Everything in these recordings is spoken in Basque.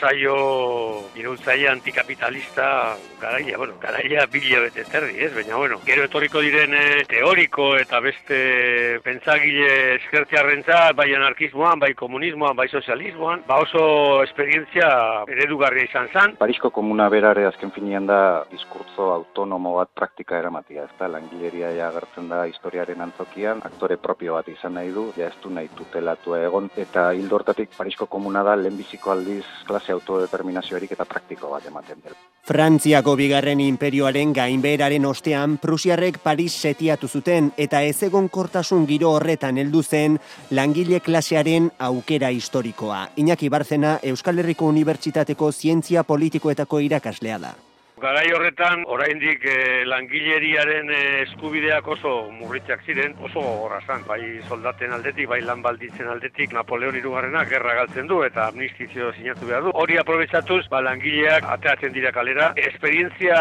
saio iraultzaile antikapitalista garaia, bueno, garaia bila bete terdi, ez? Baina, bueno, gero etorriko diren eh, teoriko eta beste pentsagile eskertziarrentza, bai anarkismoan, bai komunismoan, bai sozialismoan, ba oso esperientzia eredugarria izan zan. Parisko komuna berare azken finean da diskurtzo autonomo bat praktika eramatia, ez da, langileria ja agertzen da historiaren antzokian, aktore propio bat izan nahi du, ja ez du nahi tutelatu egon, eta hildortatik Parisko komuna da lehenbiziko aldiz klase autodeterminazioarik eta praktiko bat ematen dela. Frantziako bigarren imperioaren gainbeheraren ostean Prusiarrek Paris setiatu zuten eta ez egon giro horretan heldu zen langile klasearen aukera historikoa. Iñaki Barzena Euskal Herriko Unibertsitateko Zientzia Politikoetako irakaslea da. Garai horretan, oraindik e, langileriaren eh, eskubideak oso murritzak ziren, oso gogorra zan, bai soldaten aldetik, bai lan balditzen aldetik, Napoleon irugarrena gerra galtzen du eta amnistizio sinatu behar du. Hori aprobetsatuz, ba, langileak ateatzen dira kalera, esperientzia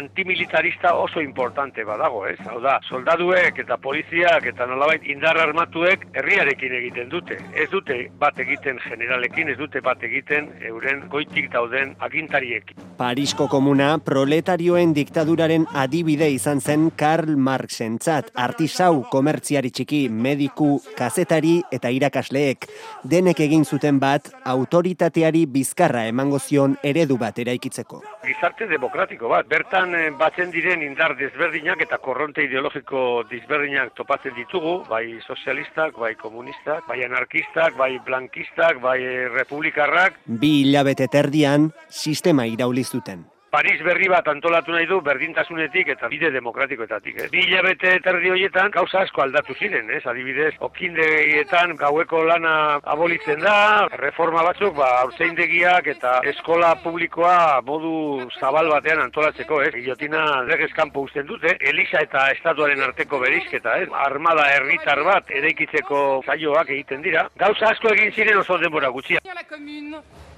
antimilitarista oso importante badago, ez? Hau da, soldaduek eta poliziak eta nolabait indar armatuek herriarekin egiten dute. Ez dute bat egiten generalekin, ez dute bat egiten euren goitik dauden agintariekin. Parisko komuna proletarioen diktaduraren adibide izan zen Karl Marxentzat, artisau, komertziari txiki, mediku, kazetari eta irakasleek. Denek egin zuten bat, autoritateari bizkarra emango zion eredu bat eraikitzeko. Gizarte demokratiko bat, bertan eh, batzen diren indar desberdinak eta korronte ideologiko desberdinak topatzen ditugu, bai sozialistak, bai komunistak, bai anarkistak, bai blankistak, bai republikarrak. Bi hilabete terdian, sistema iraulizuten. Paris berri bat antolatu nahi du berdintasunetik eta bide demokratikoetatik. Eh? Bi hilabete terdi horietan gauza asko aldatu ziren, ez? Adibidez, okindegietan gaueko lana abolitzen da, reforma batzuk, ba, aurtzein eta eskola publikoa modu zabal batean antolatzeko, ez? Guillotina legez kanpo usten dute, Elisa eta Estatuaren arteko berizketa, ez? Armada herritar bat eraikitzeko saioak egiten dira. Gauza asko egin ziren oso denbora gutxia.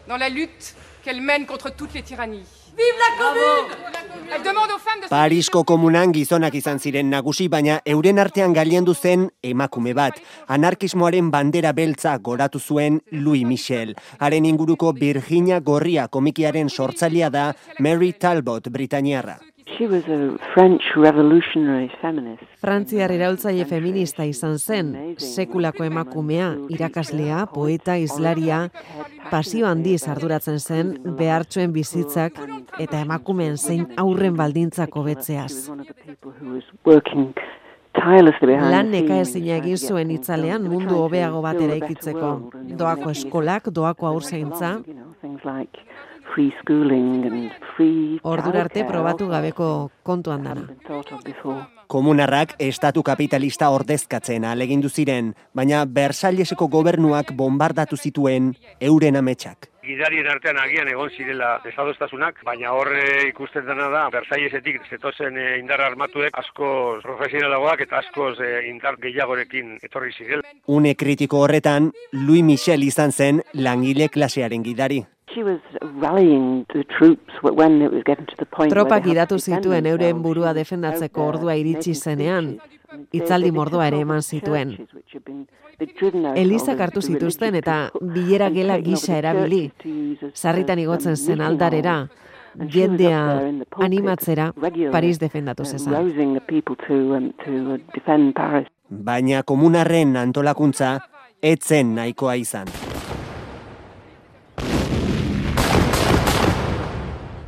dans la lutte qu'elle mène contre toutes les tyrannies. Vive la commune! Parisko komunan gizonak izan ziren nagusi, baina euren artean galiendu zen emakume bat. Anarkismoaren bandera beltza goratu zuen Louis Michel. Haren inguruko Virginia Gorria komikiaren sortzailea da Mary Talbot Britaniarra. She was French revolutionary. Frantziar iraultzaile feminista izan zen, sekulako emakumea, irakaslea, poeta, islaria, pasio handiz arduratzen zen behartxoen bizitzak eta emakumeen zein aurren baldintzako betzeaz. Lan neka ezina egin zuen itzalean mundu hobeago bat eraikitzeko. Doako eskolak, doako aurzeintza, free schooling and free Ordura arte probatu gabeko kontuan dana. Komunarrak estatu kapitalista ordezkatzen alegindu ziren, baina Versailleseko gobernuak bombardatu zituen euren ametsak. Gidarien artean agian egon zirela desadostasunak, baina horre ikusten dena da Versaillesetik zetozen eh, indar armatuek asko profesionalagoak eta askoz eh, indar gehiagorekin etorri zirela. Une kritiko horretan, Louis Michel izan zen langile klasearen gidari. Tropak idatu zituen euren burua defendatzeko ordua iritsi zenean, itzaldi mordoa ere eman zituen. Elizak hartu zituzten eta bilera gela gisa erabili, sarritan igotzen zen aldarera, jendea animatzera Paris defendatu zezan. Baina komunarren antolakuntza, etzen nahikoa izan.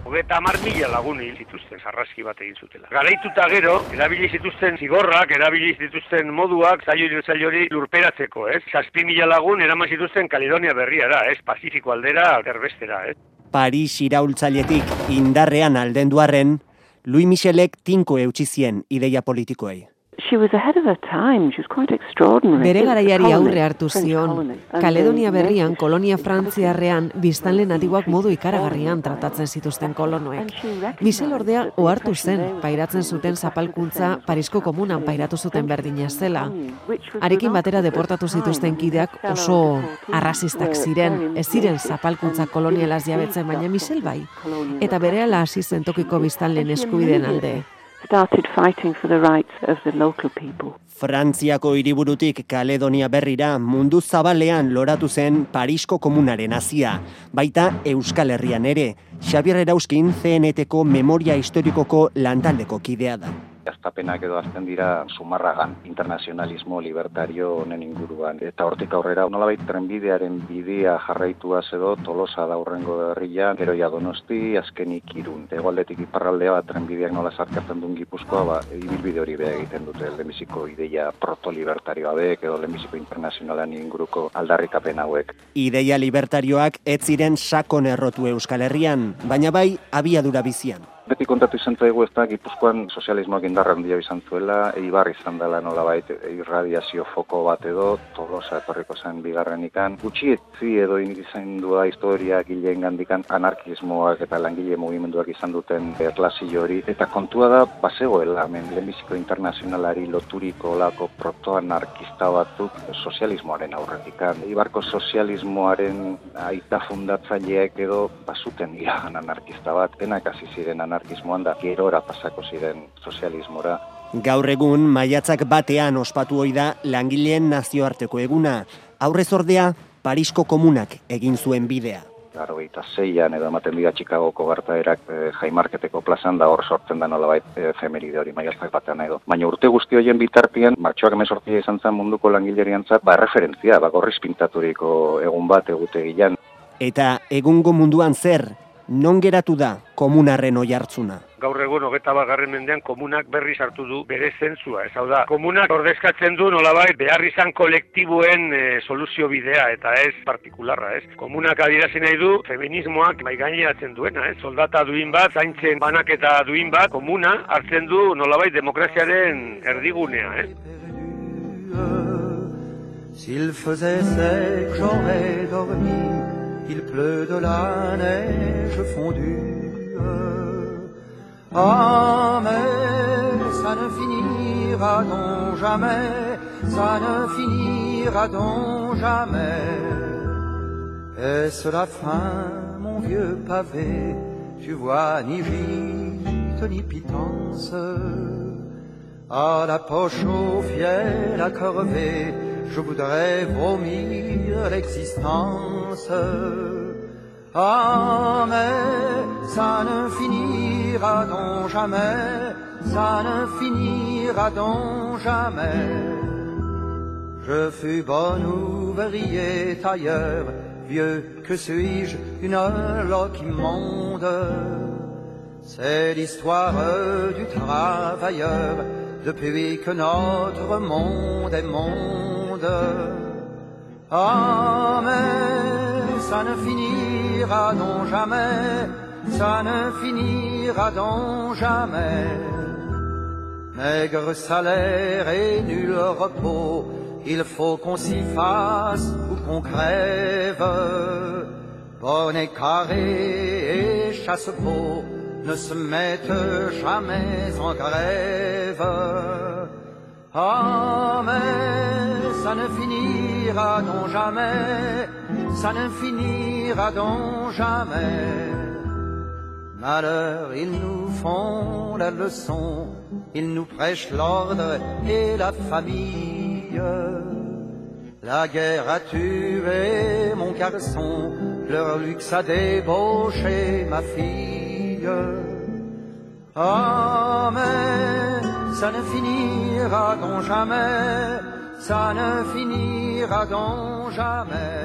Hogeta mar mila lagun hil zituzten, sarraski bat egin zutela. Garaituta gero, erabili zituzten zigorrak, erabili zituzten moduak, zailo hori lurperatzeko, ez? Zazpi mila lagun eraman zituzten Kaledonia berriara, ez? Pazifiko aldera, terbestera, ez? Paris iraultzailetik indarrean aldenduarren, Louis Michelek tinko eutxizien ideia politikoei. She was ahead of her time. She was quite extraordinary. Bere garaiari aurre hartu zion. Kaledonia berrian, kolonia frantziarrean, biztanle natiboak modu ikaragarrian tratatzen zituzten kolonoek. Michel ordea ohartu zen, pairatzen zuten zapalkuntza Parisko komunan pairatu zuten berdina zela. Arekin batera deportatu zituzten kideak oso arrasistak ziren, ez ziren zapalkuntza kolonialaz jabetzen, baina Michel bai. Eta bere ala hasi zen tokiko biztanleen eskubideen alde started fighting for the rights of the local people. Frantziako hiriburutik Kaledonia berrira mundu zabalean loratu zen Parisko komunaren hasia, baita Euskal Herrian ere. Xabier Erauskin CNTko memoria historikoko lantaldeko kidea da aztapenak edo azten dira sumarragan internazionalismo libertario honen inguruan. Eta hortik aurrera, nolabait trenbidearen bidea jarraitua edo tolosa da urrengo herria, geroia donosti, azkenik irun. Ego iparraldea bat trenbideak nola zarkatzen duen gipuzkoa, ba, ibilbide hori beha egiten dute lehenbiziko ideia proto-libertarioa bek, edo lehenbiziko internazionalan inguruko aldarrikapen hauek. Ideia libertarioak ez ziren sakon errotu Euskal Herrian, baina bai abiadura bizian beti kontatu izan zaigu ez da, Gipuzkoan sozialismoak indarra handia izan zuela, eibar izan dela nola bait, irradiazio foko bat edo, tolosa etorriko zen bigarren ikan. Gutxi etzi edo izan dua historia gileen gandikan anarkismoak eta langile mugimenduak izan duten erlasi hori. Eta kontua da, basegoela, hemen lehenbiziko internazionalari loturiko lako protoanarkista batzuk sozialismoaren aurretikan. Eibarko sozialismoaren aita fundatzaileak edo basuten iragan anarkista bat, denak hasi ziren anarkista anarkismoan da gerora pasako ziren sozialismora. Gaur egun maiatzak batean ospatu hoi da langileen nazioarteko eguna. Aurrez ordea, Parisko komunak egin zuen bidea. Garo eta zeian edo ematen dira Chicagoko gartaerak e, jaimarketeko plazan da hor sortzen da nolabait e, efemeride hori maiatzak batean edo. Baina urte guzti horien bitartian, martxoak emezortia izan zen munduko langilerian zat, ba referentzia, ba gorriz pintaturiko egun bat egute Eta egungo munduan zer, non geratu da komunarren oi hartzuna? Gaur egun hogeta bagarren mendean komunak berri sartu du bere zentzua. Ez hau da, komunak ordezkatzen du nolabait behar izan kolektiboen e, soluzio bidea eta ez partikularra, ez? Komunak adirazi nahi du feminismoak mai gaineratzen duena, ez? Soldata duin bat, zaintzen banaketa duin bat, komuna hartzen du nolabait demokraziaren erdigunea, ez? S'il faisait sec, j'aurais dormi de la neige fondue. Ah, mais ça ne finira donc jamais, ça ne finira donc jamais. Est-ce la fin, mon vieux pavé? Tu vois, ni gîte ni pitance. À la poche au fiel à corvée, je voudrais vomir l'existence. Ah, mais ça ne finira donc jamais, ça ne finira donc jamais. Je fus bon ouvrier tailleur, vieux que suis-je, une loque immonde. C'est l'histoire du travailleur depuis que notre monde est monde. Ah, mais ça ne finira donc jamais, ça ne finira donc jamais. Maigre salaire et nul repos, il faut qu'on s'y fasse ou qu'on crève. Bonnet carré et chasse-peau, ne se mettent jamais en grève. Mais ça ne finira donc jamais, ça ne finira donc jamais. Malheur, ils nous font la leçon, ils nous prêchent l'ordre et la famille. La guerre a tué mon garçon, leur luxe a débauché ma fille. Ah, mais ça ne finira donc jamais, ça ne finira donc jamais.